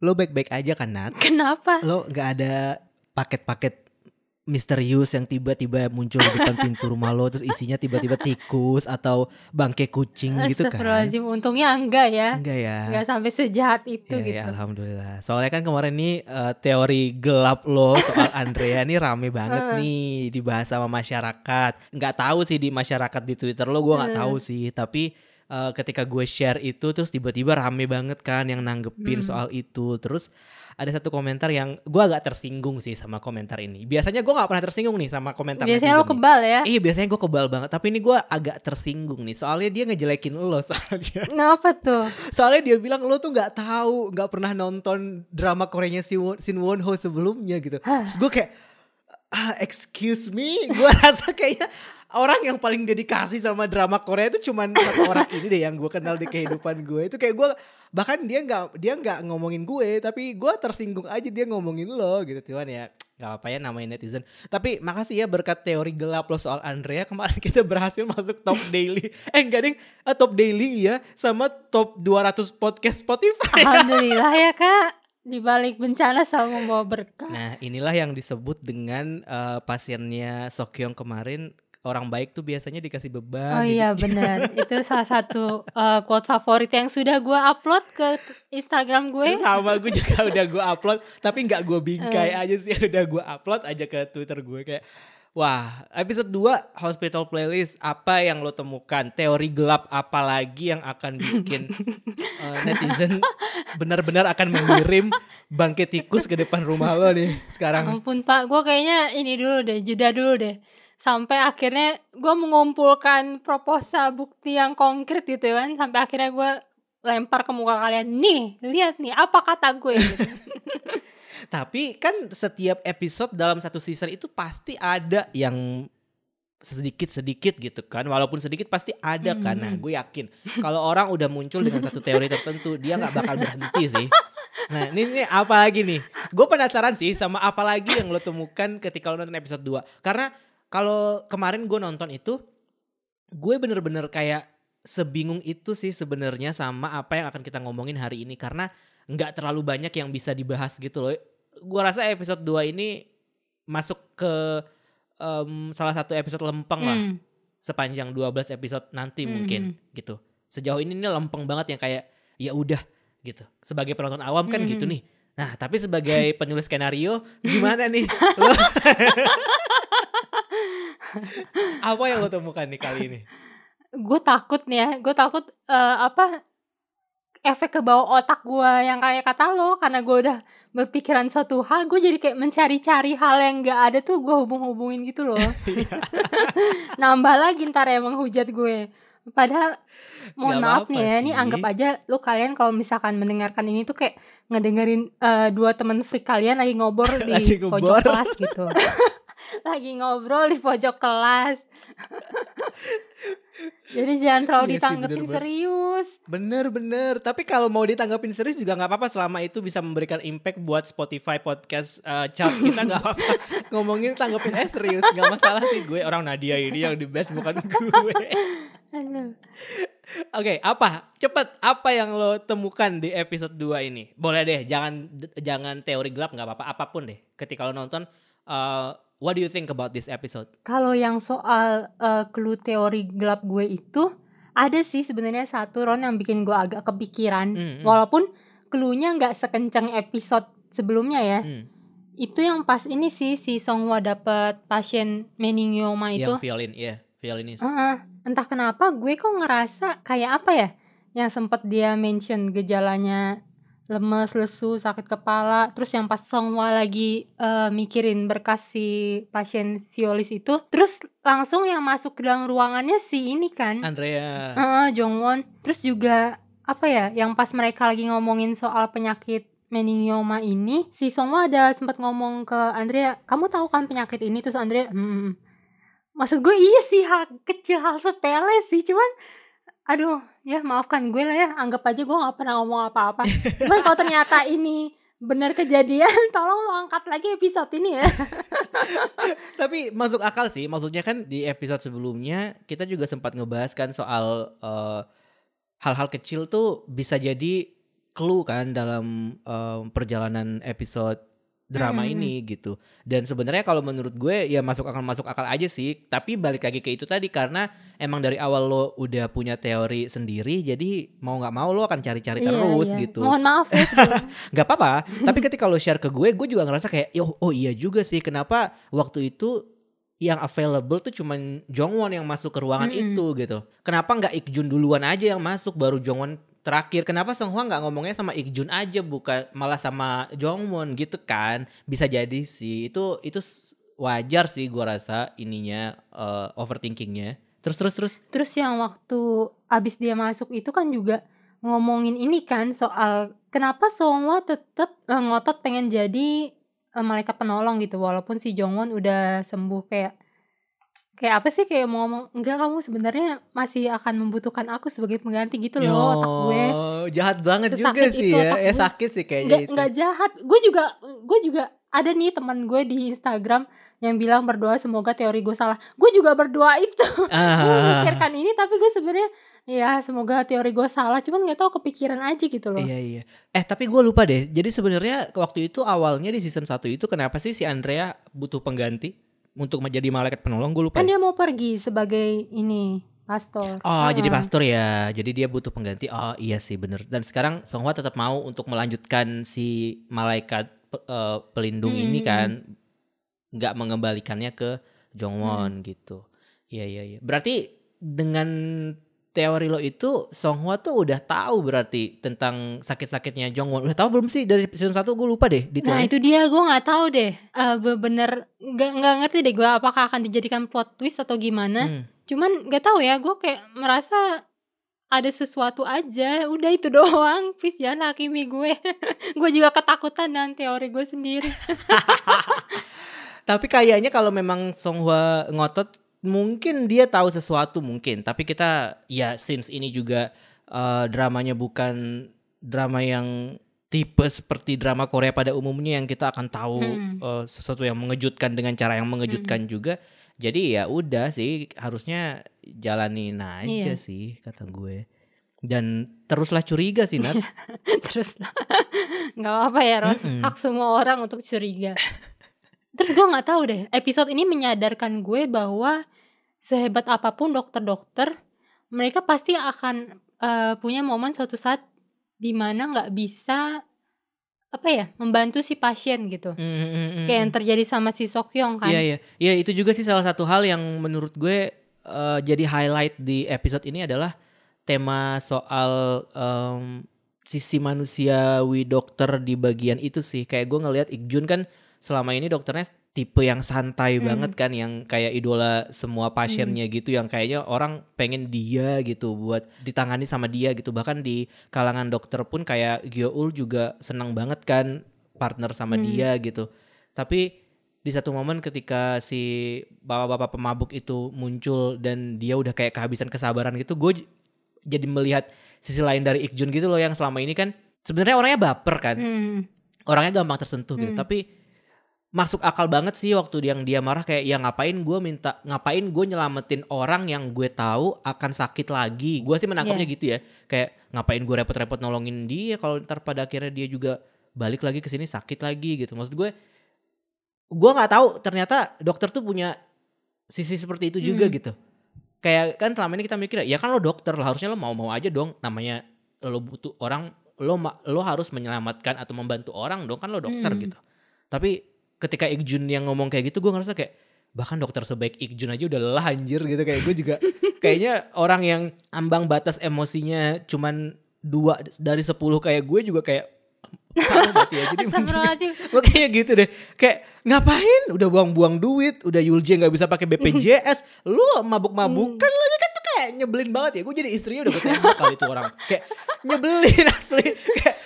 lo baik-baik aja kan Nat? Kenapa? Lo nggak ada paket-paket misterius yang tiba-tiba muncul di depan pintu rumah lo terus isinya tiba-tiba tikus atau bangke kucing gitu kan? Untungnya enggak ya. Enggak ya? Enggak sampai sejahat itu Ya, gitu. ya, alhamdulillah. Soalnya kan kemarin nih eh, teori gelap lo soal Andrea nih rame banget nih dibahas sama masyarakat. Nggak tahu sih di masyarakat di Twitter lo gue nggak Heeh. tahu sih. Tapi eh, ketika gue share itu terus tiba-tiba rame banget kan yang nanggepin Hmm. soal itu. Terus ada satu komentar yang gue agak tersinggung sih sama komentar ini. Biasanya gue nggak pernah tersinggung nih sama komentar Biasanya lo nih. kebal ya. Iya biasanya gue kebal banget. Tapi ini gue agak tersinggung nih. Soalnya dia ngejelekin lo soalnya. Kenapa tuh? Soalnya dia bilang lo tuh nggak tahu, nggak pernah nonton drama Koreanya Shin Won, Ho sebelumnya gitu. Terus gue kayak, ah, excuse me, gue rasa kayaknya orang yang paling dedikasi sama drama Korea itu cuman satu orang ini deh yang gue kenal di kehidupan gue. Itu kayak gue bahkan dia nggak dia nggak ngomongin gue, tapi gue tersinggung aja dia ngomongin lo gitu. Cuman ya nggak apa ya namanya netizen. Tapi makasih ya berkat teori gelap lo soal Andrea kemarin kita berhasil masuk top daily. Eh enggak ding, eh, top daily ya sama top 200 podcast Spotify. Alhamdulillah ya kak. Di balik bencana selalu membawa berkah. Nah inilah yang disebut dengan eh, pasiennya Sokyong kemarin orang baik tuh biasanya dikasih beban. Oh gitu. iya benar. Itu salah satu uh, quote favorit yang sudah gue upload ke Instagram gue. Sama gue juga udah gue upload tapi nggak gue bingkai Eh. aja sih udah gue upload aja ke Twitter gue kayak Wah, episode 2 Hospital Playlist apa yang lo temukan? Teori gelap apa lagi yang akan bikin eh, netizen benar-benar akan mengirim bangkit tikus ke depan rumah lo nih sekarang? Ampun pak, gue kayaknya ini dulu deh, jeda dulu deh. Sampai akhirnya gue mengumpulkan proposal bukti yang konkret gitu kan. Sampai akhirnya gue lempar ke muka kalian. Nih, lihat nih apa kata gue. Gitu. Tapi kan setiap episode dalam satu season itu pasti ada yang sedikit-sedikit gitu kan. Walaupun sedikit pasti ada kan. Nah Hmm. gue yakin kalau orang udah muncul dengan satu teori tertentu dia nggak bakal berhenti sih. Nah ini, ini apa lagi nih? Gue penasaran sih sama apa lagi yang lo temukan ketika lo nonton episode 2. Karena kalau kemarin gue nonton itu gue bener-bener kayak sebingung itu sih sebenarnya sama apa yang akan kita ngomongin hari ini karena nggak terlalu banyak yang bisa dibahas gitu loh. Gua rasa episode 2 ini masuk ke em, salah satu episode lempeng lah Hmm. sepanjang 12 episode nanti Hmm, mungkin gitu. Sejauh ini ini lempeng banget yang kayak ya udah gitu. Sebagai penonton awam kan Hmm. gitu nih. Nah, tapi sebagai penulis skenario gimana nih? Apa yang lo temukan nih kali ini? gue takut nih ya gue takut eh, apa efek ke bawah otak gue yang kayak kata lo karena gue udah berpikiran suatu hal gue jadi kayak mencari-cari hal yang gak ada tuh gue hubung-hubungin gitu loh. Iya. nambah lagi ntar ya menghujat gue. Padahal Gak mohon maaf apa-apa nih ya ini anggap aja lo kalian kalau misalkan mendengarkan ini tuh kayak ngedengerin eh, dua temen freak kalian lagi ngobrol di Lagi pojok kelas gitu lagi ngobrol di pojok kelas jadi jangan terlalu Iya ditanggepin bener-bener. serius Bener bener. Tapi kalau mau ditanggapin serius juga nggak apa-apa selama itu bisa memberikan impact buat Spotify podcast eh, chart kita nggak apa-apa. Ngomongin tanggapin eh serius nggak masalah sih gue orang Nadia ini yang di best bukan gue. Aduh. Oke apa? Cepet apa yang lo temukan di episode 2 ini? Boleh deh jangan jangan teori gelap nggak apa-apa apa pun deh. Ketika lo nonton eh, what do you think about this episode? Kalau yang soal eh, clue teori gelap gue itu ada sih sebenarnya satu Ron yang bikin gue agak kepikiran. Hmm, hmm. Walaupun clue-nya nggak sekencang episode sebelumnya ya. Hmm, Itu yang pas ini sih si Songhwa dapet pasien meningioma itu. yang violin, ya violinis. Heeh. entah kenapa gue kok ngerasa kayak apa ya? Yang sempat dia mention gejalanya lemes, lesu, sakit kepala. Terus yang pas Songhwa lagi eh, mikirin berkas si pasien violis itu, terus langsung yang masuk ke dalam ruangannya si ini kan, Andrea. Heeh, Jongwon. Terus juga apa ya? Yang pas mereka lagi ngomongin soal penyakit meningioma ini, si Songhwa ada sempat ngomong ke Andrea, kamu tahu kan penyakit ini? Terus Andrea, hmm. Maksud gue iya sih hal kecil hal sepele sih, cuman aduh ya maafkan gue lah ya. Anggap aja gue nggak pernah ngomong apa-apa. Cuman kalau ternyata ini benar kejadian tolong lo angkat lagi episode ini ya. Tapi masuk akal sih, maksudnya kan di episode sebelumnya kita juga sempat ngebahas kan soal eh, hal-hal kecil tuh bisa jadi clue kan dalam em, perjalanan episode drama Mm-mm. ini gitu. Dan sebenarnya kalau menurut gue ya masuk akal masuk akal aja sih. Tapi balik lagi ke itu tadi karena emang dari awal lo udah punya teori sendiri, jadi mau nggak mau lo akan cari-cari Iya, terus iya. gitu. Mohon maaf ya Gak apa-apa. tapi ketika lo share ke gue, gue juga ngerasa kayak, oh, oh iya juga sih. Kenapa waktu itu yang available tuh cuman Jongwon yang masuk ke ruangan Mm-mm. itu gitu. Kenapa nggak Ikjun duluan aja yang masuk baru Jongwon terakhir? Kenapa Songhwa nggak ngomongnya sama Ikjun aja bukan malah sama Jongwon gitu kan? Bisa jadi sih. Itu itu wajar sih gua rasa ininya eh, overthinkingnya. Terus terus terus. Terus yang waktu abis dia masuk itu kan juga ngomongin ini kan soal kenapa Songwa tetap eh, ngotot pengen jadi eh, malaikat penolong gitu walaupun si Jongwon udah sembuh kayak kayak apa sih kayak mau ngomong enggak kamu sebenarnya masih akan membutuhkan aku sebagai pengganti gitu loh otak gue jahat banget juga Sesakit sih itu ya. Ya gue. sakit sih kayaknya nggak itu. nggak jahat gue juga gue juga ada nih teman gue di Instagram yang bilang berdoa semoga teori gue salah gue juga berdoa itu gue Ah. memikirkan ini tapi gue sebenarnya ya semoga teori gue salah cuman nggak tahu kepikiran aja gitu loh Iya iya. Eh tapi gue lupa deh. Jadi sebenarnya waktu itu awalnya di season 1 itu kenapa sih si Andrea butuh pengganti untuk menjadi malaikat penolong? Gue lupa. kan ya. dia mau pergi sebagai ini pastor Oh jadi Heeh. pastor ya. Jadi dia butuh pengganti. Oh iya sih bener. Dan sekarang Songhwa tetap mau untuk melanjutkan si malaikat eh, pelindung Hmm, ini hmm, kan, nggak mengembalikannya ke Jongwon gitu. Iya iya iya. Berarti dengan teori lo itu Songhwa tuh udah tahu berarti tentang sakit-sakitnya Jongwon. Udah tahu belum sih? Dari season 1 gue lupa deh Nah detailnya. itu dia. Gue nggak tahu deh. Eh, bener nggak nggak ngerti deh gue apakah akan dijadikan plot twist atau gimana. Hmm. cuman nggak tahu ya gue kayak merasa ada sesuatu aja. Udah itu doang please jangan hakimi gue. Gue juga ketakutan dengan teori gue sendiri. Tapi kayaknya kalau memang Songhwa ngotot mungkin dia tahu sesuatu mungkin. Tapi kita ya since ini juga eh, dramanya bukan drama yang tipe seperti drama Korea pada umumnya yang kita akan tahu Mm. eh, sesuatu yang mengejutkan dengan cara yang mengejutkan juga. Jadi ya udah sih harusnya jalanin aja Iya. sih kata gue. Dan teruslah curiga sih Nat. terus nggak apa ya Ron Mm-mm. hak semua orang untuk curiga terus gue nggak tahu deh episode ini menyadarkan gue bahwa sehebat apa pun dokter-dokter mereka pasti akan eh, punya momen suatu saat di mana nggak bisa apa ya membantu si pasien gitu Mm, mm, mm, kayak yang terjadi sama si Sokyong kan Iya iya. Iya itu juga sih salah satu hal yang menurut gue eh, jadi highlight di episode ini adalah tema soal em, sisi manusiawi dokter di bagian itu sih. Kayak gue ngelihat Ikjun kan selama ini dokternya tipe yang santai Hmm. banget kan yang kayak idola semua pasiennya gitu yang kayaknya orang pengen dia gitu buat ditangani sama dia gitu bahkan di kalangan dokter pun kayak Gyoul juga senang banget kan partner sama Hmm. dia gitu tapi di satu momen ketika si bapak-bapak pemabuk itu muncul dan dia udah kayak kehabisan kesabaran gitu gue jadi melihat sisi lain dari Ikjun gitu loh yang selama ini kan sebenarnya orangnya baper kan Hmm. orangnya gampang tersentuh gitu Hmm. tapi masuk akal banget sih waktu yang dia marah kayak ya ngapain gue minta ngapain gue nyelamatin orang yang gue tahu akan sakit lagi gue sih menangkapnya Iya. gitu ya kayak ngapain gue repot-repot nolongin dia kalau ntar pada akhirnya dia juga balik lagi ke sini sakit lagi gitu maksud gue gue nggak tahu ternyata dokter tuh punya sisi seperti itu juga Hmm. gitu kayak kan selama ini kita mikir ya kan lo dokter lah harusnya lo mau-mau aja dong namanya lo butuh orang lo lo harus menyelamatkan atau membantu orang dong kan lo dokter Hmm. gitu tapi ketika Ikjun yang ngomong kayak gitu gue ngerasa kayak bahkan dokter sebaik Ikjun aja udah lelah anjir gitu. Kayak gue juga kayaknya orang yang ambang batas emosinya cuman dua dari sepuluh kayak gue juga kayak ya jadi gue kayak gitu deh. Kayak ngapain? Udah buang-buang duit udah Yulji nggak bisa pakai BPJS lu mabuk-mabukan lagi kan tuh kayak nyebelin banget ya. Gue jadi istrinya udah tembak kali itu orang. Kayak nyebelin asli. Kayak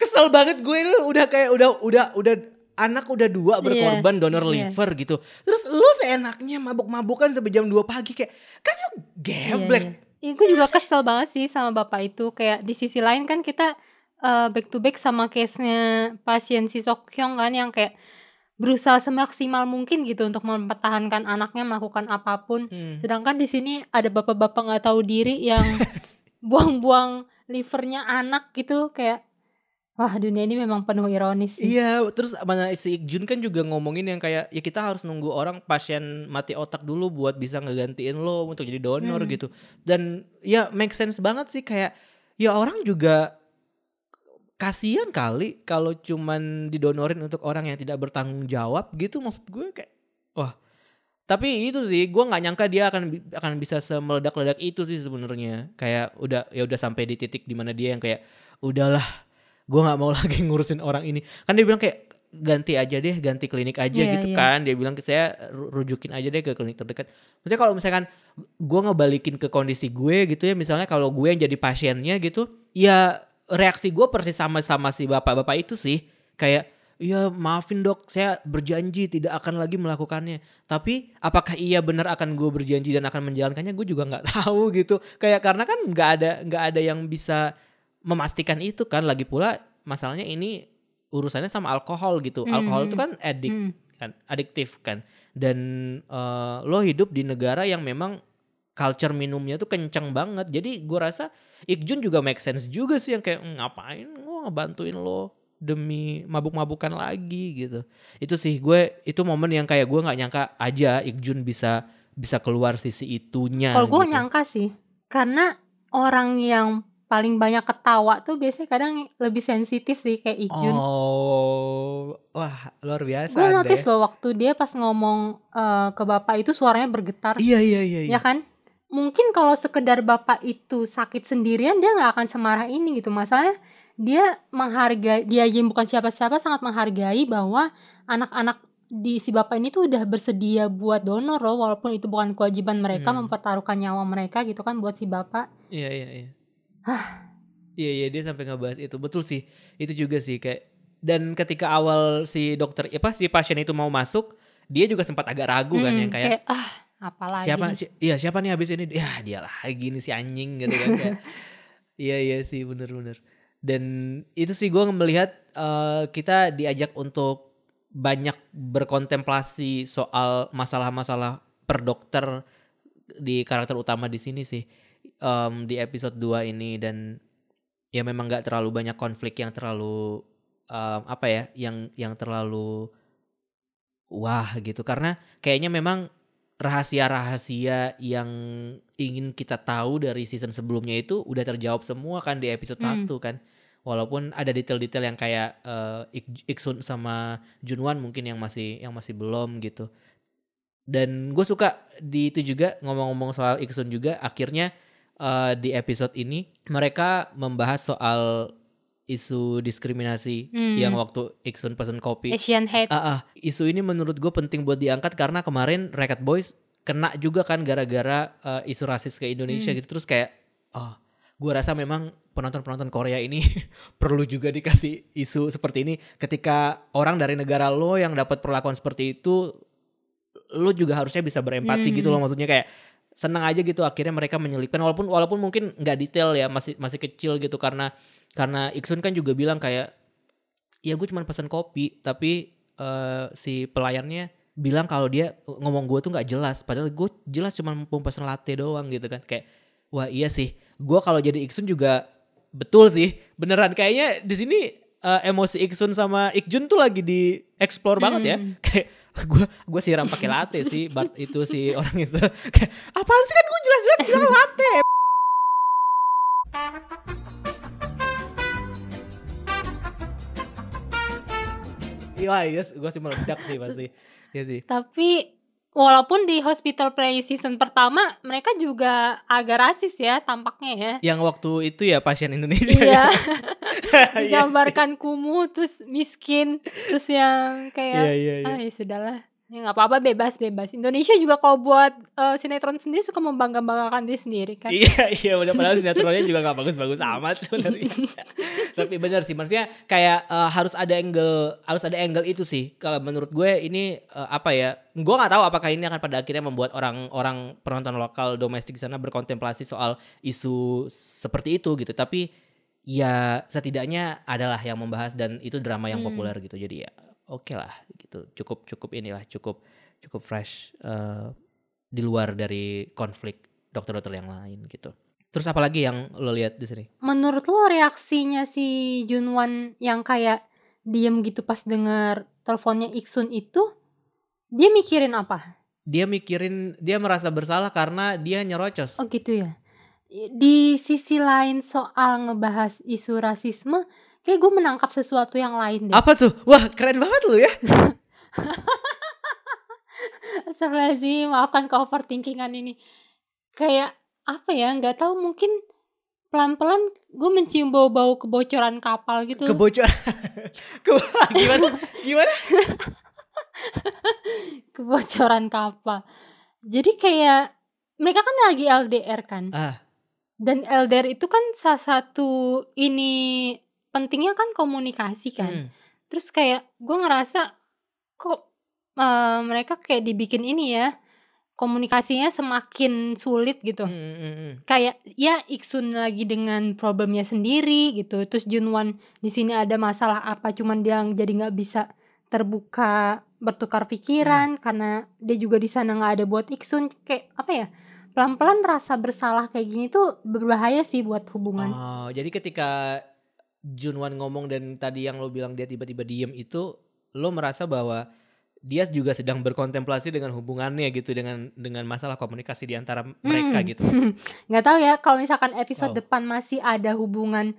kesel banget gue lu udah kayak udah udah udah anak udah dua berkorban donor iya. liver gitu terus lu seenaknya mabuk-mabukan sampai jam 2 pagi kayak kan lu geblek Iya, iya. Iya, gue juga kesel banget sih sama bapak itu. Kayak di sisi lain kan kita eh, back to back sama case-nya pasien si Sokyong kan yang kayak berusaha semaksimal mungkin gitu untuk mempertahankan anaknya melakukan apa pun. Hmm. Sedangkan di sini ada bapak-bapak nggak tahu diri yang buang-buang livernya anak gitu kayak Wah dunia ini memang penuh ironis sih. Iya, terus mana si Ikjun kan juga ngomongin yang kayak ya kita harus nunggu orang pasien mati otak dulu buat bisa ngegantiin lo untuk jadi donor Hmm. gitu. Dan ya make sense banget sih kayak ya orang juga kasihan kali kalau cuman didonorin untuk orang yang tidak bertanggung jawab gitu maksud gue kayak wah tapi itu sih gue nggak nyangka dia akan akan bisa semeledak-ledak itu sih sebenarnya kayak udah ya udah sampai di titik di mana dia yang kayak udahlah gue nggak mau lagi ngurusin orang ini. Kan dia bilang kayak ganti aja deh ganti klinik aja Iya, gitu iya. kan. Dia bilang ke saya "Ru- rujukin aja deh ke klinik terdekat. Maksudnya kalau misalkan gue ngebalikin ke kondisi gue gitu ya misalnya kalau gue yang jadi pasiennya gitu ya reaksi gue persis sama sama si bapak-bapak itu sih. Kayak Iya maafin dok saya berjanji tidak akan lagi melakukannya. Tapi apakah iya benar akan gue berjanji dan akan menjalankannya gue juga nggak tahu gitu. Kayak karena kan nggak ada nggak ada yang bisa memastikan itu kan Lagi pula masalahnya ini urusannya sama alkohol gitu Alkohol Mhm. itu kan edik Hmm. kan adiktif kan dan eh, lo hidup di negara yang memang culture minumnya tuh kenceng banget jadi gue rasa Ikjun juga make sense juga sih yang kayak "Hmm, ngapain gue ngebantuin lo demi mabuk-mabukan lagi gitu itu sih gue itu momen yang kayak gue nggak nyangka aja Ikjun bisa bisa keluar sisi itunya Kalau gue gitu. nyangka sih, karena orang yang paling banyak ketawa tuh biasanya kadang lebih sensitif sih kayak Ikjun. oh wah luar biasa gue notice loh waktu dia pas ngomong eh, ke bapak itu suaranya bergetar, iya iya iya, iya. ya kan? Mungkin kalau sekedar bapak itu sakit sendirian dia nggak akan semarah ini gitu. Masalahnya dia menghargai dia aja yang bukan siapa-siapa sangat menghargai bahwa anak-anak di si bapak ini tuh udah bersedia buat donor loh walaupun itu bukan kewajiban mereka Hmm. mempertaruhkan nyawa mereka gitu kan buat si bapak. Iya iya iya. Iya iya dia sampai ngebahas itu. Betul sih. Itu juga sih kayak dan ketika awal si dokter apa si pasien itu mau masuk, dia juga sempat agak ragu kan Mm, yang kayak ah apalagi siapa si, iya siapa nih habis ini? Ya dia lagi nih si anjing gitu kan kayak. Iya iya sih bener-bener. Dan itu sih gue melihat eh, kita diajak untuk banyak berkontemplasi soal masalah-masalah per dokter di karakter utama di sini sih Em, di episode 2 ini dan ya memang nggak terlalu banyak konflik yang terlalu em, apa ya yang yang terlalu wah gitu karena kayaknya memang rahasia-rahasia yang ingin kita tahu dari season sebelumnya itu udah terjawab semua kan di episode Hmm. 1 kan. Walaupun ada detail-detail yang kayak Ik- Iksun sama Junwan mungkin yang masih yang masih belum gitu. Dan gue suka di itu juga ngomong-ngomong soal Iksun juga akhirnya eh, di episode ini mereka membahas soal isu diskriminasi Hmm. yang waktu Iksun pesen kopi. Asian hate. Ah, ah, isu ini menurut gue penting buat diangkat karena kemarin Racket Boys kena juga kan gara-gara eh, isu rasis ke Indonesia Hmm. gitu terus kayak oh gue rasa memang penonton-penonton Korea ini perlu juga dikasih isu seperti ini ketika orang dari negara lo yang dapat perlakuan seperti itu lo juga harusnya bisa berempati Hmm. gitu loh maksudnya kayak senang aja gitu akhirnya mereka menyelipkan walaupun walaupun mungkin nggak detail ya masih masih kecil gitu karena karena Iksun kan juga bilang kayak ya gue cuma pesan kopi tapi eh, si pelayannya bilang kalau dia ngomong gue tuh nggak jelas padahal gue jelas cuma mau pesan latte doang gitu kan kayak wah iya sih gue kalau jadi Iksun juga betul sih beneran kayaknya di sini eh, emosi Iksun sama Ikjun tuh lagi di explore banget ya Hmm. kayak gue gue siram pakai latte sih Bart itu si orang itu kayak apaan sih kan gue jelas-jelas bilang latte Iya, iya, gue sih meledak sih pasti. Iya sih. Tapi walaupun di Hospital Play season pertama mereka juga agak rasis ya tampaknya ya. Yang waktu itu ya pasien Indonesia. Iya, Iya digambarkan kumuh terus miskin terus yang kayak iya, iya. ah ya sudahlah. Ya nggak apa-apa bebas bebas. Indonesia juga kalau buat eh, sinetron sendiri suka membangga-banggakan diri sendiri kan. Iya, iya, udah padahal sinetronnya juga gak bagus-bagus amat sebenarnya. Tapi benar sih, maksudnya kayak eh, harus ada angle, harus ada angle itu sih. Kalau menurut gue ini eh, apa ya? Gue nggak tahu apakah ini akan pada akhirnya membuat orang-orang penonton lokal domestik di sana berkontemplasi soal isu seperti itu gitu. Tapi ya setidaknya adalah yang membahas dan itu drama yang Hmm. populer gitu. Jadi ya oke lah gitu. Cukup cukup inilah cukup cukup fresh eh, di luar dari konflik dokter-dokter yang lain gitu. Terus apa lagi yang lo lihat di sini? Menurut lo reaksinya si Junwan yang kayak diem gitu pas denger teleponnya Iksun itu dia mikirin apa? Dia mikirin dia merasa bersalah karena dia nyerocos. Oh gitu ya. Di sisi lain soal ngebahas isu rasisme, kayak gue menangkap sesuatu yang lain deh. Apa tuh? Wah, keren banget lu ya. Sebelah sih, maafkan ke overthinkingan ini. Kayak apa ya? Nggak tahu mungkin pelan-pelan gue mencium bau-bau kebocoran kapal gitu. Kebocoran. Ke- gimana? Gimana? kebocoran kapal. Jadi kayak mereka kan lagi LDR kan. Ah. Dan LDR itu kan salah satu ini pentingnya kan komunikasi kan. Hmm. Terus kayak gue ngerasa kok eh, mereka kayak dibikin ini ya komunikasinya semakin sulit gitu. Hmm, hmm, hmm. Kayak ya Iksun lagi dengan problemnya sendiri gitu. Terus Junwan di sini ada masalah apa cuman dia jadi nggak bisa terbuka bertukar pikiran karena dia juga di sana nggak ada buat Iksun kayak apa ya? Pelan-pelan rasa bersalah kayak gini tuh berbahaya sih buat hubungan. Oh, jadi ketika Junwan ngomong dan tadi yang lo bilang dia tiba-tiba diem itu lo merasa bahwa dia juga sedang berkontemplasi dengan hubungannya gitu dengan dengan masalah komunikasi di antara mereka Hmm. gitu. nggak tahu ya kalau misalkan episode Wow. depan masih ada hubungan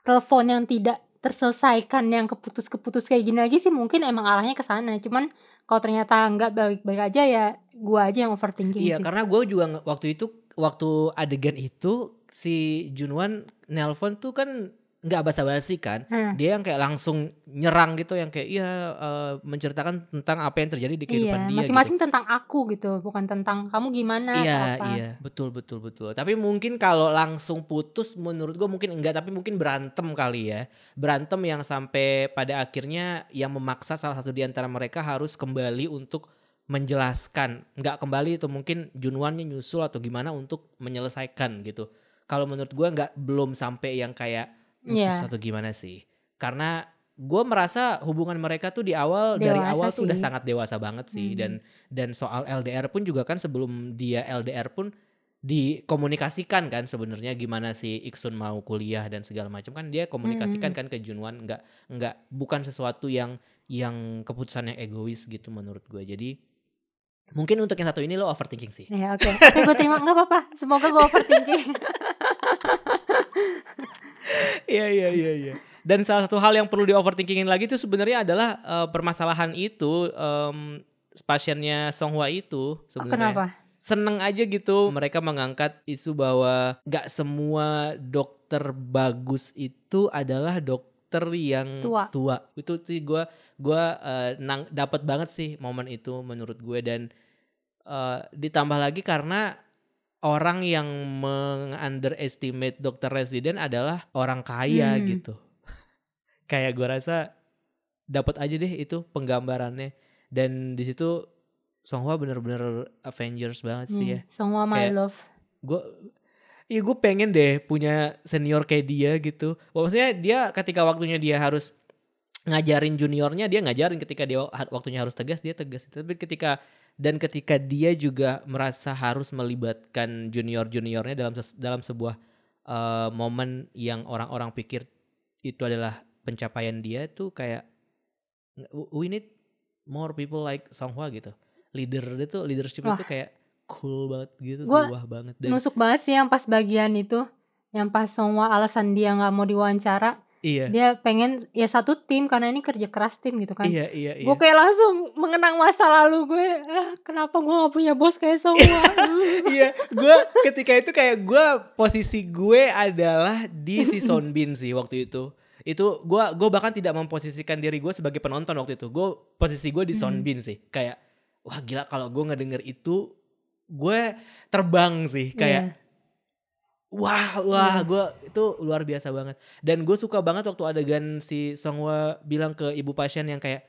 telepon yang tidak terselesaikan yang keputus-keputus kayak gini lagi sih mungkin emang arahnya ke sana cuman kalau ternyata nggak baik-baik aja ya gua aja yang overthinking Iya, sih. karena gue juga waktu itu waktu adegan itu si Junwan nelpon tuh kan nggak basa-basi kan. Hah, Dia yang kayak langsung nyerang gitu yang kayak iya eh, menceritakan tentang apa yang terjadi di kehidupan iya dia masing-masing tentang aku gitu bukan tentang kamu gimana gitu. Iya, apa iya, betul betul betul. Tapi mungkin kalau langsung putus menurut gue mungkin enggak, tapi mungkin berantem kali ya. Berantem yang sampai pada akhirnya yang memaksa salah satu di antara mereka harus kembali untuk menjelaskan. Enggak kembali itu mungkin Junwannya nyusul atau gimana untuk menyelesaikan gitu. Kalau menurut gue nggak belum sampai yang kayak putus Iya. atau gimana sih. Karena gue merasa hubungan mereka tuh di awal dari Dewasa awal tuh udah sih. sangat dewasa banget sih Hmm. dan dan soal LDR pun juga kan sebelum dia LDR pun dikomunikasikan kan sebenarnya gimana si Iksun mau kuliah dan segala macam kan dia komunikasikan kan ke Junwan nggak nggak bukan sesuatu yang yang keputusan yang egois gitu menurut gue jadi mungkin untuk yang satu ini lo overthinking sih Ya oke, oke gue terima nggak apa-apa. Semoga gue overthinking. Iya iya iya iya. Dan salah satu hal yang perlu di overthinkingin lagi itu sebenarnya adalah eh, permasalahan itu em, pasiennya Songhua itu Oh, sebenarnya. kenapa? seneng aja gitu mereka mengangkat isu bahwa nggak semua dokter bagus itu adalah dokter yang Tua. itu sih gue gua eh, nang dapat banget sih momen itu menurut gue dan eh, ditambah lagi karena orang yang meng-underestimate dokter residen adalah orang kaya Hmm. gitu kayak gue rasa dapat aja deh itu penggambarannya dan di situ Songhua bener-bener Avengers banget sih ya Nih, semua my Kayak- love. gue Iya gue pengen deh punya senior kayak dia gitu. Maksudnya dia ketika waktunya dia harus ngajarin juniornya dia ngajarin ketika dia waktunya harus tegas dia tegas. Tapi ketika dan ketika dia juga merasa harus melibatkan junior juniornya dalam dalam sebuah eh, momen yang orang-orang pikir itu adalah pencapaian dia tuh kayak we need more people like Songhua gitu. Leader dia tuh leadership Wah. itu kayak cool banget gitu, Gua wah banget dan Nusuk banget sih yang pas bagian itu. Yang pas semua alasan dia nggak mau diwawancara. Iya. Dia pengen ya satu tim karena ini kerja keras tim gitu kan. Iya iya iya. Gue kayak langsung mengenang masa lalu gue. Ah, kenapa gue gak punya bos kayak semua? iya, gue ketika itu kayak gue posisi gue adalah di si Sonbin sih waktu itu. Itu gue gue bahkan tidak memposisikan diri gue sebagai penonton waktu itu. Gue posisi gue di Hmm. Sonbin sih. Kayak wah gila kalau gue ngedenger itu gue terbang sih kayak Iya. Wah wah Iya. gue itu luar biasa banget. Dan gue suka banget waktu adegan si Songhwa bilang ke ibu pasien yang kayak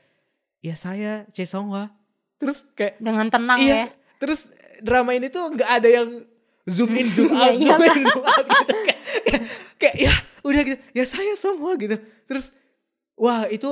ya saya Che Songhwa. Terus kayak dengan tenang Iya. ya. Terus drama ini tuh nggak ada yang zoom in zoom Iya, out, iya zoom in zoom out gitu kayak, kayak, kayak, ya udah gitu, ya saya semua gitu. Terus wah itu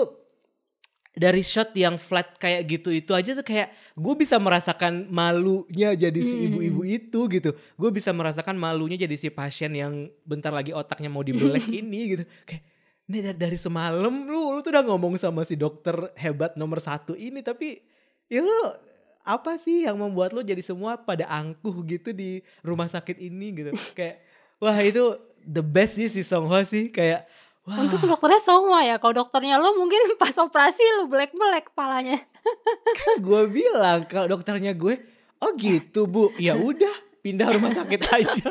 dari shot yang flat kayak gitu itu aja tuh kayak gue bisa merasakan malunya jadi si Mm, mm, ibu-ibu itu gitu. Gue bisa merasakan malunya jadi si pasien yang bentar lagi otaknya mau dibelek ini gitu. Kayak ini dari, semalam lu lu tuh udah ngomong sama si dokter hebat nomor satu ini tapi ya lu apa sih yang membuat lu jadi semua pada angkuh gitu di rumah sakit ini? Gitu. Kayak wah itu the best sih si Song Hwa sih. Kayak wah Untuk dokternya Songhwa ya. Kalau dokternya lo mungkin pas operasi lo black-black kepalanya. gue bilang kalau dokternya gue oh gitu bu ya udah pindah rumah sakit aja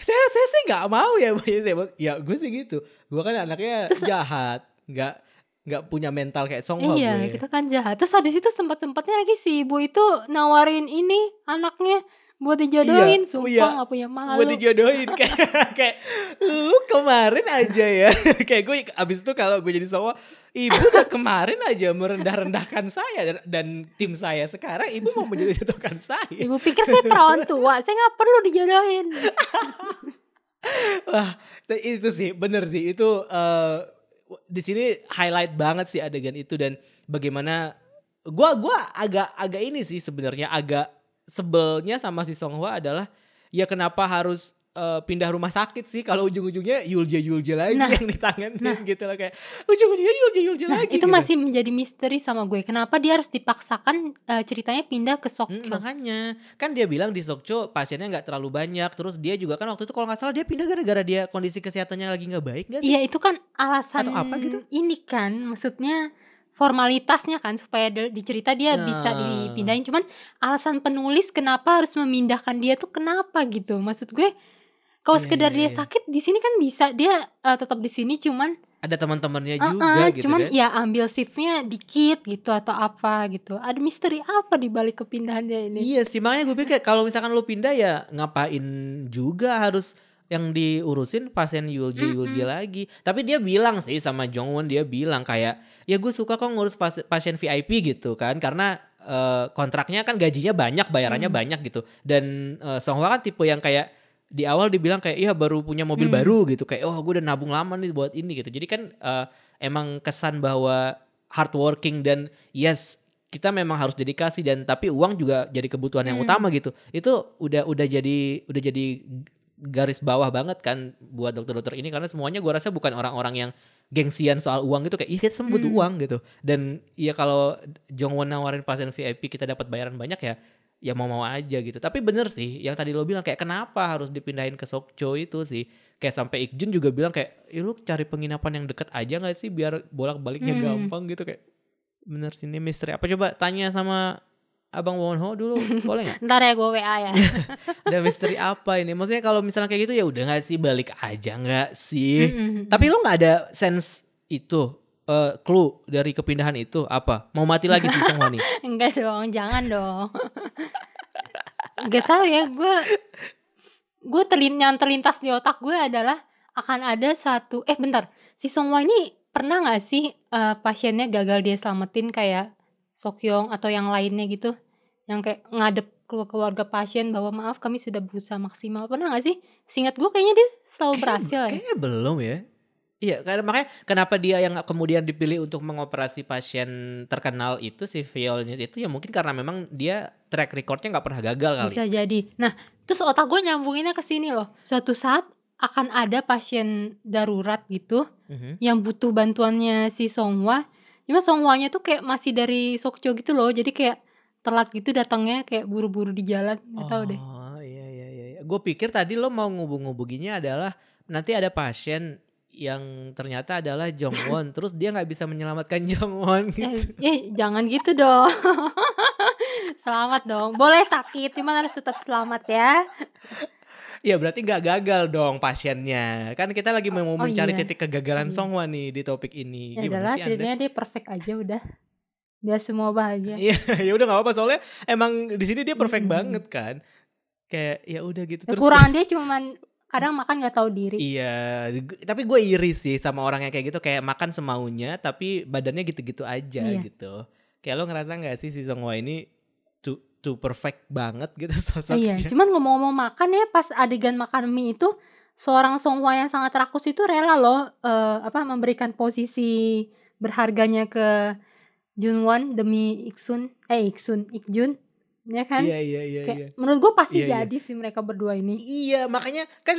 saya saya sih nggak mau ya Bu. ya gue sih gitu gue kan anaknya jahat nggak nggak punya mental kayak Song Hwa iya, gue kita kan jahat. Terus habis itu sempat-sempatnya lagi si ibu itu nawarin ini anaknya buat dijodohin. Iya, Sumpah iya. nggak punya malu. gue dijodohin kayak kayak lu kemarin aja ya kayak gue abis itu kalau gue jadi Hwa ibu udah kemarin aja merendah-rendahkan saya dan, dan tim saya sekarang ibu mau menjodohkan saya Ibu pikir saya perawan tua, saya nggak perlu dijodohin. Wah, t- itu sih bener sih itu eh, di sini highlight banget sih adegan itu dan bagaimana gua gua agak agak ini sih sebenarnya agak sebelnya sama si Song Hwa adalah ya kenapa harus eh, pindah rumah sakit sih kalau ujung-ujungnya Yulje Yulje lagi Nah, yang ditanganin nah. gitu lah kayak ujung-ujungnya Yulje Yulje Nah, lagi itu gitu. masih menjadi misteri sama gue. Kenapa dia harus dipaksakan eh, ceritanya pindah ke Hmm, Sokcho? makanya kan dia bilang di Sokcho pasiennya nggak terlalu banyak terus dia juga kan waktu itu kalau nggak salah dia pindah gara-gara dia kondisi kesehatannya lagi nggak baik nggak sih? Iya, itu kan alasan Atau apa gitu? ini kan, maksudnya formalitasnya kan supaya di di cerita dia bisa Nah. dipindahin. Cuman alasan penulis kenapa harus memindahkan dia tuh kenapa gitu? Maksud gue kalau Iya, sekedar iya, dia iya. sakit di sini kan bisa dia eh, tetap di sini cuman ada teman-temannya eh, juga eh, gitu cuman kan. ya ambil shiftnya dikit gitu atau apa gitu. Ada misteri apa di balik kepindahan dia ini? Iya sih makanya gue pikir kalau misalkan lu pindah ya ngapain juga harus yang diurusin pasien Yulji Yulji lagi. Tapi dia bilang sih sama Jongwon dia bilang kayak ya gue suka kok ngurus pas- pasien VIP gitu kan karena eh, kontraknya kan gajinya banyak bayarannya Hmm. banyak gitu dan eh, Song Hwa kan tipe yang kayak di awal dibilang kayak iya baru punya mobil Hmm. baru gitu kayak oh gue udah nabung lama nih buat ini gitu. Jadi kan eh, emang kesan bahwa hardworking dan yes kita memang harus dedikasi dan tapi uang juga jadi kebutuhan yang Hmm. utama gitu. Itu udah udah jadi udah jadi garis bawah banget kan buat dokter-dokter ini karena semuanya gua rasa bukan orang-orang yang gengsian soal uang gitu kayak iya kita semua butuh Hmm. uang gitu. Dan ya kalau Jongwon nawarin pasien VIP kita dapat bayaran banyak ya ya mau-mau aja gitu. Tapi bener sih yang tadi lo bilang kayak kenapa harus dipindahin ke Sokcho itu sih. Kayak sampai Ikjun juga bilang kayak ya lu cari penginapan yang deket aja nggak sih biar bolak-baliknya Hmm. gampang gitu kayak bener sih ini misteri apa coba tanya sama Abang Wonho dulu boleh nggak? Ntar ya gue WA ya. Ada misteri apa ini? Maksudnya kalau misalnya kayak gitu ya udah nggak sih balik aja nggak sih? Mm-mm. Tapi lu nggak ada sense itu eh clue dari kepindahan itu apa? Mau mati lagi sih semua nih? Enggak dong, jangan dong. Gak tau ya, gue gue terlin yang terlintas di otak gue adalah akan ada satu eh bentar si Songwa ini pernah nggak sih eh, pasiennya gagal dia selamatin kayak Sokyong atau yang lainnya gitu yang kayak ngadep ke keluarga pasien bahwa maaf kami sudah berusaha maksimal pernah nggak sih? Singkat gue kayaknya dia selalu Kayaknya- berhasil ya. Kayaknya belum ya. Iya, karena makanya kenapa dia yang kemudian dipilih untuk mengoperasi pasien terkenal itu si violinis itu ya mungkin karena memang dia track recordnya nggak pernah gagal kali. Bisa jadi. Nah, terus otak gue nyambunginnya ke sini loh. Suatu saat akan ada pasien darurat gitu Mhm. yang butuh bantuannya si Songwa. Cuma Songwanya tuh kayak masih dari Sokcho gitu loh. Jadi kayak telat gitu datangnya kayak buru-buru di jalan. Gak tahu deh. Oh iya iya iya. Gue pikir tadi lo mau ngubung-ngubunginnya adalah nanti ada pasien yang ternyata adalah Jongwon, terus dia nggak bisa menyelamatkan Jongwon Eh, gitu. eh, jangan gitu dong. selamat dong. Boleh sakit, cuman harus tetap selamat ya. Ya berarti nggak gagal dong pasiennya. Kan kita lagi mau Oh, mencari iya. titik kegagalan Iya. Songwa nih di topik ini. Ya Gimana adalah sih ceritanya dia perfect aja udah. Biar semua bahagia. Iya, ya udah nggak apa-apa soalnya emang di sini dia perfect Mm-mm. banget kan. Kayak ya udah gitu terus. Kekurangan dia cuman kadang makan nggak tahu diri. Iya, tapi gue iri sih sama orang yang kayak gitu kayak makan semaunya tapi badannya gitu-gitu aja Iya. gitu. Kayak lo ngerasa nggak sih si Song Hwa ini too perfect banget gitu Iya, sosoknya? cuman ngomong-ngomong makan ya pas adegan makan mie itu seorang Songhwa yang sangat rakus itu rela loh eh, apa memberikan posisi berharganya ke Junwon demi Iksun eh Iksun Ikjun ya kan Iya iya iya Kayak, iya. menurut gue pasti Iya, iya. jadi sih mereka berdua ini Iya makanya kan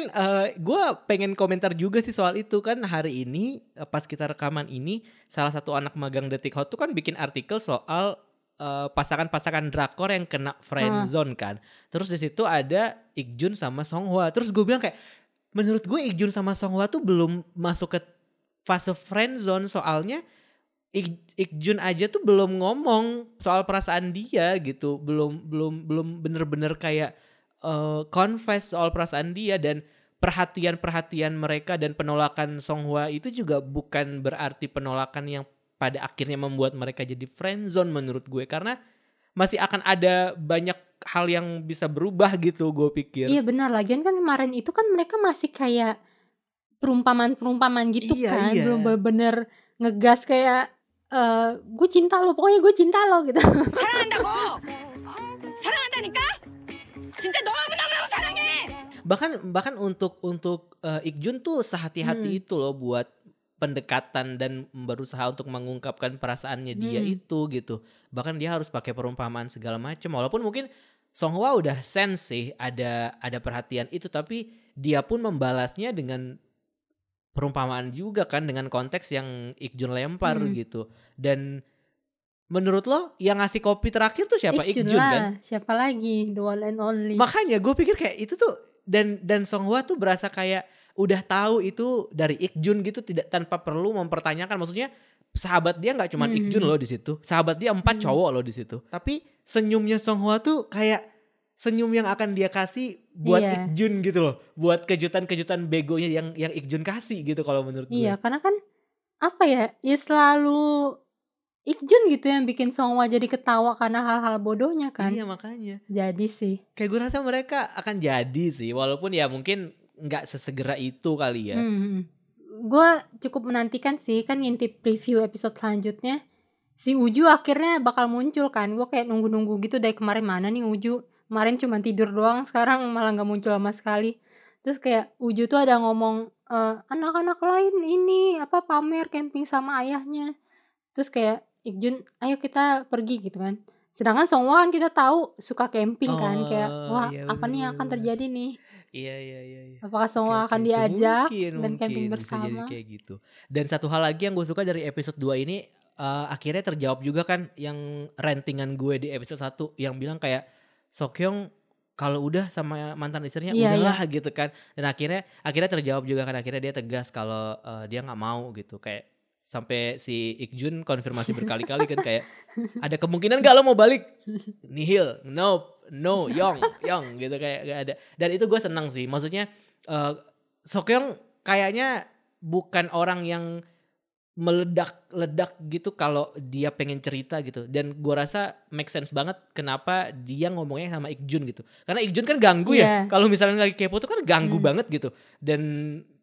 gue pengen komentar juga sih soal itu kan hari ini eh, pas kita rekaman ini salah satu anak magang detik hot tuh kan bikin artikel soal eh, pasangan-pasangan drakor yang kena friend zone kan. Terus di situ ada Ikjun sama Songhwa. Terus gue bilang kayak menurut gue Ikjun sama Songhwa tuh belum masuk ke fase friend zone soalnya Ik- Ikjun aja tuh belum ngomong soal perasaan dia gitu, belum belum belum bener-bener kayak eh, confess soal perasaan dia dan perhatian-perhatian mereka dan penolakan Songhwa itu juga bukan berarti penolakan yang pada akhirnya membuat mereka jadi friendzone menurut gue. Karena masih akan ada banyak hal yang bisa berubah gitu gue pikir. Iya benar. Lagian kan kemarin itu kan mereka masih kayak perumpamaan-perumpamaan gitu iya, kan. iya. belum bener-bener ngegas kayak eh, uh, gue cinta lo pokoknya gue cinta lo gitu. Bahkan bahkan untuk untuk uh, Ikjun tuh sehati-hati hmm. itu loh buat pendekatan dan berusaha untuk mengungkapkan perasaannya dia Hmm. itu gitu. Bahkan dia harus pakai perumpamaan segala macam walaupun mungkin Songhwa udah sense sih ada ada perhatian itu. Tapi dia pun membalasnya dengan perumpamaan juga kan dengan konteks yang Ikjun lempar Hmm. gitu. Dan menurut lo yang ngasih kopi terakhir tuh siapa? Ikjun Ikjun lah kan siapa lagi? The one and only. Makanya gue pikir kayak itu tuh dan dan Songhwa tuh berasa kayak udah tahu itu dari Ikjun gitu tidak tanpa perlu mempertanyakan maksudnya sahabat dia nggak cuma Hmm. Ikjun loh di situ sahabat dia empat Hmm. cowok loh di situ tapi senyumnya Songhwa tuh kayak senyum yang akan dia kasih buat Iya. Ikjun gitu loh buat kejutan-kejutan begonya yang yang Ikjun kasih gitu kalau menurut gue Iya, karena kan apa ya? Ya selalu Ikjun gitu yang bikin Songwa jadi ketawa karena hal-hal bodohnya kan. iya makanya Jadi sih. kayak gue rasa mereka akan jadi sih walaupun ya mungkin nggak sesegera itu kali ya Hmm. Gue cukup menantikan sih kan ngintip preview episode selanjutnya. Si Uju akhirnya bakal muncul kan. Gue kayak nunggu-nunggu gitu dari kemarin mana nih Uju. Kemarin cuma tidur doang, sekarang malah nggak muncul sama sekali. Terus kayak Uju tuh ada ngomong "Eh, anak-anak lain ini apa pamer camping sama ayahnya. Terus kayak Ikjun, ayo kita pergi gitu kan. Sedangkan Songwa kan kita tahu suka camping kan, kayak Oh, wah iya apa nih yang akan terjadi nih? Iya iya iya, iya. Apakah oke, akan diajak Mungkin, dan camping mungkin, bisa jadi bersama? kayak gitu. Dan satu hal lagi yang gue suka dari episode 2 ini eh, akhirnya terjawab juga kan yang rantingan gue di episode 1 yang bilang kayak Sokyong kalau udah sama mantan istrinya Iya, udahlah gitu kan. Dan akhirnya akhirnya terjawab juga kan akhirnya dia tegas kalau eh, dia nggak mau gitu kayak sampai si Ikjun konfirmasi berkali-kali kan kayak ada kemungkinan gak lo mau balik? Nihil no no yong yong gitu kayak gak ada. Dan itu gue senang sih maksudnya eh Sokyong kayaknya bukan orang yang meledak-ledak gitu kalau dia pengen cerita gitu. Dan gua rasa make sense banget kenapa dia ngomongnya sama Ikjun gitu. Karena Ikjun kan ganggu ya Iya. kalau misalnya lagi kepo tuh kan ganggu Hmm. banget gitu. Dan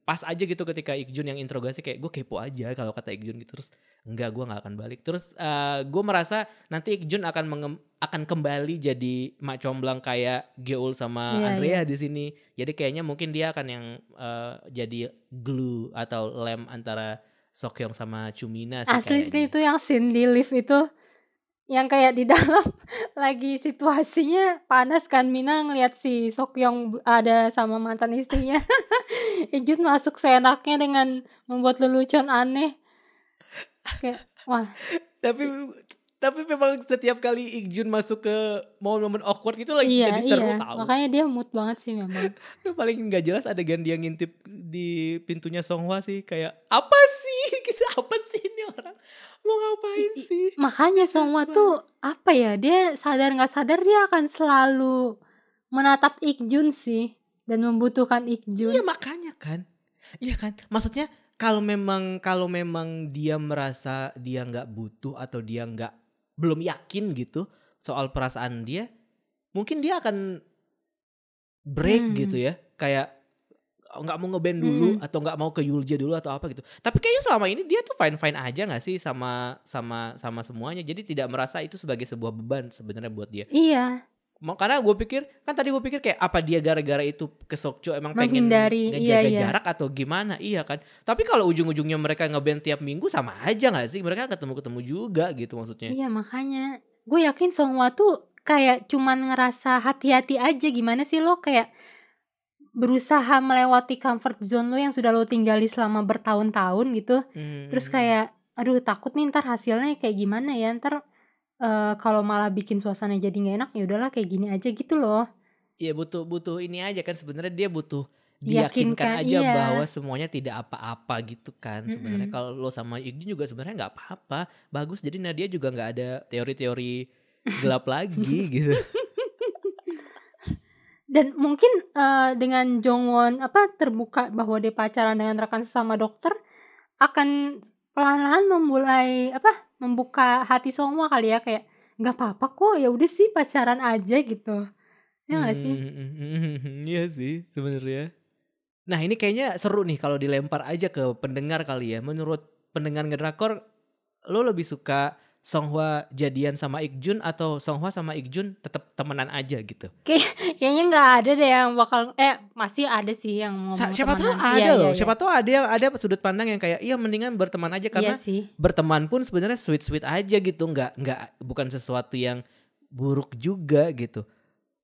pas aja gitu ketika Ikjun yang interogasi kayak gue kepo aja kalau kata Ikjun gitu. Terus enggak gua nggak akan balik. Terus eh gue merasa nanti Ikjun akan mengem- akan kembali jadi mak comblang kayak Geul sama Iya, Andrea di sini. Jadi kayaknya mungkin dia akan yang eh, jadi glue atau lem antara Sokyong sama Chumina sih Asli sih itu yang scene di lift itu yang kayak di dalam lagi situasinya panas kan Mina ngeliat si Sokyong ada sama mantan istrinya. Ikjun masuk seenaknya dengan membuat lelucon aneh. Kayak wah. Tapi tapi memang setiap kali Ikjun masuk ke momen-momen awkward itu lagi iya jadi seru iya. tahu. Makanya dia mood banget sih memang. Paling nggak jelas adegan dia ngintip di pintunya Songhwa sih kayak apa sih? gitu apa sih ini orang mau ngapain I- sih makanya semua tuh apa ya dia sadar nggak sadar dia akan selalu menatap Ikjun sih dan membutuhkan Ikjun Iya makanya kan. Iya kan. Maksudnya kalau memang kalau memang dia merasa dia nggak butuh atau dia nggak belum yakin gitu soal perasaan dia, mungkin dia akan break Hmm. gitu ya. Kayak nggak mau ngeband dulu Hmm. atau nggak mau ke Yulja dulu atau apa gitu. Tapi kayaknya selama ini dia tuh fine fine aja nggak sih sama sama sama semuanya. Jadi tidak merasa itu sebagai sebuah beban sebenarnya buat dia. Iya, Makanya gue pikir kan tadi gue pikir kayak apa dia gara-gara itu ke Sokcho emang pengen Menghindari, ngejaga iya, iya. jarak atau gimana iya kan tapi kalau ujung-ujungnya mereka ngeband tiap minggu sama aja nggak sih mereka ketemu-ketemu juga gitu maksudnya Iya makanya gue yakin Songhwa tuh kayak cuman ngerasa hati-hati aja gimana sih lo kayak berusaha melewati comfort zone lo yang sudah lo tinggali selama bertahun-tahun gitu. Hmm, terus kayak aduh takut nih ntar hasilnya kayak gimana ya ntar eh, kalau malah bikin suasana jadi nggak enak ya udahlah kayak gini aja gitu loh. Iya butuh butuh ini aja kan sebenarnya dia butuh Yakinkan, diyakinkan aja iya. bahwa semuanya tidak apa-apa gitu kan sebenarnya. Mm-mm. kalau lo sama Igjun juga sebenarnya nggak apa-apa bagus. Jadi Nadia juga nggak ada teori-teori gelap lagi gitu dan mungkin eh, dengan Jongwon apa terbuka bahwa dia pacaran dengan rekan sesama dokter akan pelan-pelan memulai apa membuka hati Songhwa kali ya kayak nggak apa-apa kok ya udah sih pacaran aja gitu ya nggak sih Hmm, Iya sih sebenarnya. Nah ini kayaknya seru nih kalau dilempar aja ke pendengar kali ya. Menurut pendengar ngedrakor, lo lebih suka Songhwa jadian sama Ikjun atau Songhwa sama Ikjun tetap temenan aja gitu? kayaknya nggak ada deh yang bakal eh masih ada sih yang ngomong Sa- siapa tahu temenan. ada Iya, loh. iya, Siapa tahu ada yang ada sudut pandang yang kayak iya mendingan berteman aja iya. karena iya sih berteman pun sebenarnya sweet sweet aja gitu. Nggak nggak bukan sesuatu yang buruk juga gitu.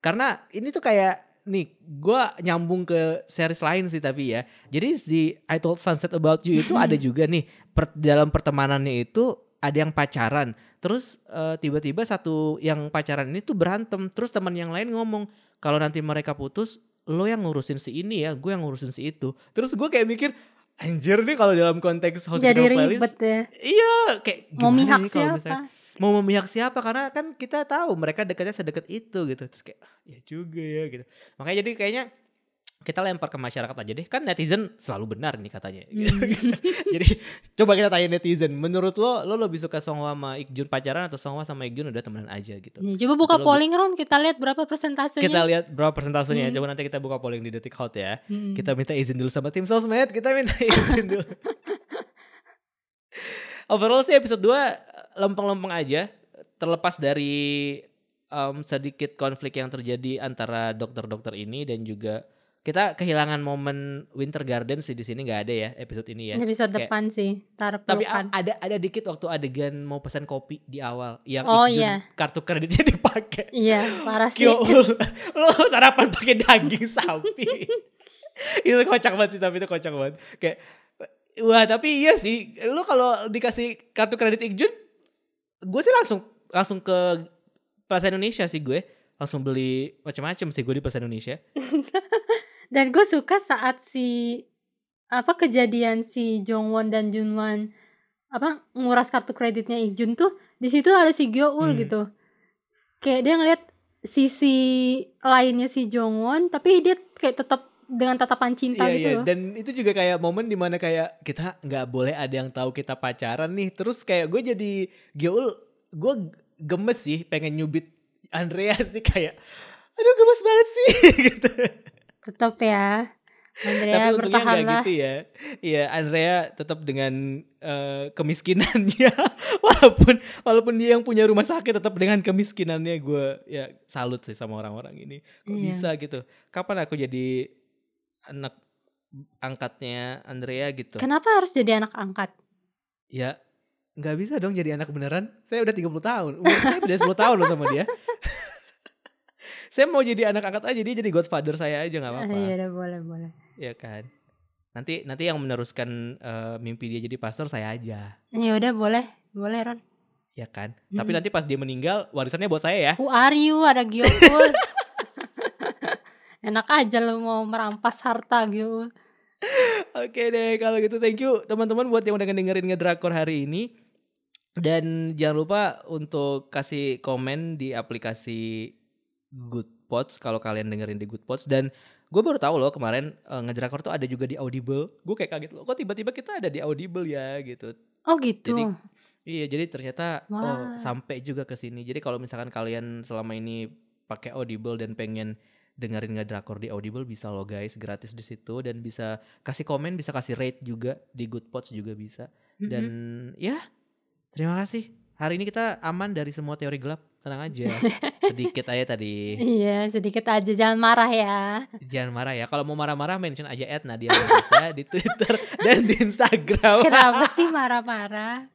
Karena ini tuh kayak nih gue nyambung ke series lain sih tapi ya jadi di I Told Sunset About You itu ada juga nih per- dalam pertemanannya itu ada yang pacaran. Terus eh, tiba-tiba satu yang pacaran ini tuh berantem terus teman yang lain ngomong kalau nanti mereka putus lo yang ngurusin si ini ya gue yang ngurusin si itu. Terus gue kayak mikir anjir nih kalau dalam konteks hospital jadi playlist ribet deh iya kayak mau mihak nih siapa misalnya mau memihak siapa? Karena kan kita tahu mereka dekatnya sedekat itu gitu. Terus kayak "Ah, ya juga ya gitu. Makanya jadi kayaknya kita lempar ke masyarakat aja deh. Kan netizen selalu benar nih katanya. Hmm. jadi coba kita tanya netizen. Menurut lo lo lebih suka Songhwa sama Ikjun pacaran atau Songhwa sama Ikjun udah temenan aja gitu? Ya, coba buka Kalau polling Ron kita lihat berapa persentasenya. Kita lihat berapa persentasenya. Hmm. coba nanti kita buka polling di detik hot ya. Hmm. kita minta izin dulu sama tim sosmed. Kita minta izin dulu. Overall sih episode 2 lempeng-lempeng aja. Terlepas dari em, sedikit konflik yang terjadi antara dokter-dokter ini dan juga kita kehilangan momen Winter Garden sih di sini nggak ada ya episode ini ya. Episode Kayak- depan sih tar tapi ada ada dikit waktu adegan mau pesan kopi di awal yang Oh, Ikjun iya. kartu kreditnya dipakai. Iya parah sih. Lo sarapan pakai daging sapi. Itu kocak banget sih Tapi itu kocak banget. Kayak Wah tapi iya sih. Lo kalau dikasih kartu kredit Ikjun Gue sih langsung Langsung ke Plaza Indonesia sih gue. Langsung beli macam-macam sih gue di Plaza Indonesia Dan gue suka saat si apa kejadian si Jongwon dan Junwan apa nguras kartu kreditnya Ijun tuh di situ ada si Gyeol Hmm. gitu. Kayak dia ngeliat sisi lainnya si Jongwon tapi dia kayak tetap dengan tatapan cinta Iya gitu iya loh. Dan itu juga kayak momen di mana kayak Kita nggak boleh ada yang tahu kita pacaran nih Terus kayak gue jadi Gyeul Gue gemes sih Pengen nyubit Andreas nih kayak Aduh gemes banget sih gitu Tetap ya. Andrea Tapi untungnya nggak gitu ya. Iya, Andrea tetap dengan eh, kemiskinannya. walaupun walaupun dia yang punya rumah sakit tetap dengan kemiskinannya gue ya salut sih sama orang-orang ini. Kok Iya. bisa gitu? Kapan aku jadi anak angkatnya Andrea gitu? Kenapa harus jadi anak angkat? Ya nggak bisa dong jadi anak beneran. Saya udah 30 tahun. Umur saya beda 10 tahun loh sama dia. saya mau jadi anak angkat aja dia jadi godfather saya aja nggak apa-apa. Iya udah boleh boleh. ya kan nanti nanti yang meneruskan eh, mimpi dia jadi pastor saya aja Ya udah boleh boleh Ron. ya kan tapi Hmm. nanti pas dia meninggal warisannya buat saya ya Who are you? Ada Gyeol. Enak aja lu mau merampas harta Gyeol. oke deh kalau gitu thank you teman-teman buat yang udah dengerin ngedrakor hari ini dan jangan lupa untuk kasih komen di aplikasi Good Pods kalau kalian dengerin di Good Pods dan gue baru tahu loh kemarin eh, ngedrakor tuh ada juga di Audible gue kayak kaget loh kok tiba-tiba kita ada di Audible ya gitu Oh gitu. Jadi, Iya, jadi ternyata oh Wah. sampai juga ke sini. Jadi kalau misalkan kalian selama ini pakai Audible dan pengen dengerin nggak drakor di Audible bisa loh guys, gratis di situ dan bisa kasih komen, bisa kasih rate juga di Good Pods juga bisa. Dan Mm-mm. ya, terima kasih hari ini kita aman dari semua teori gelap. Tenang aja. Sedikit aja tadi. Iya, sedikit aja jangan marah ya. Jangan marah ya. Kalau mau marah-marah mention aja at Nadia di Twitter dan di Instagram. Kenapa sih marah-marah?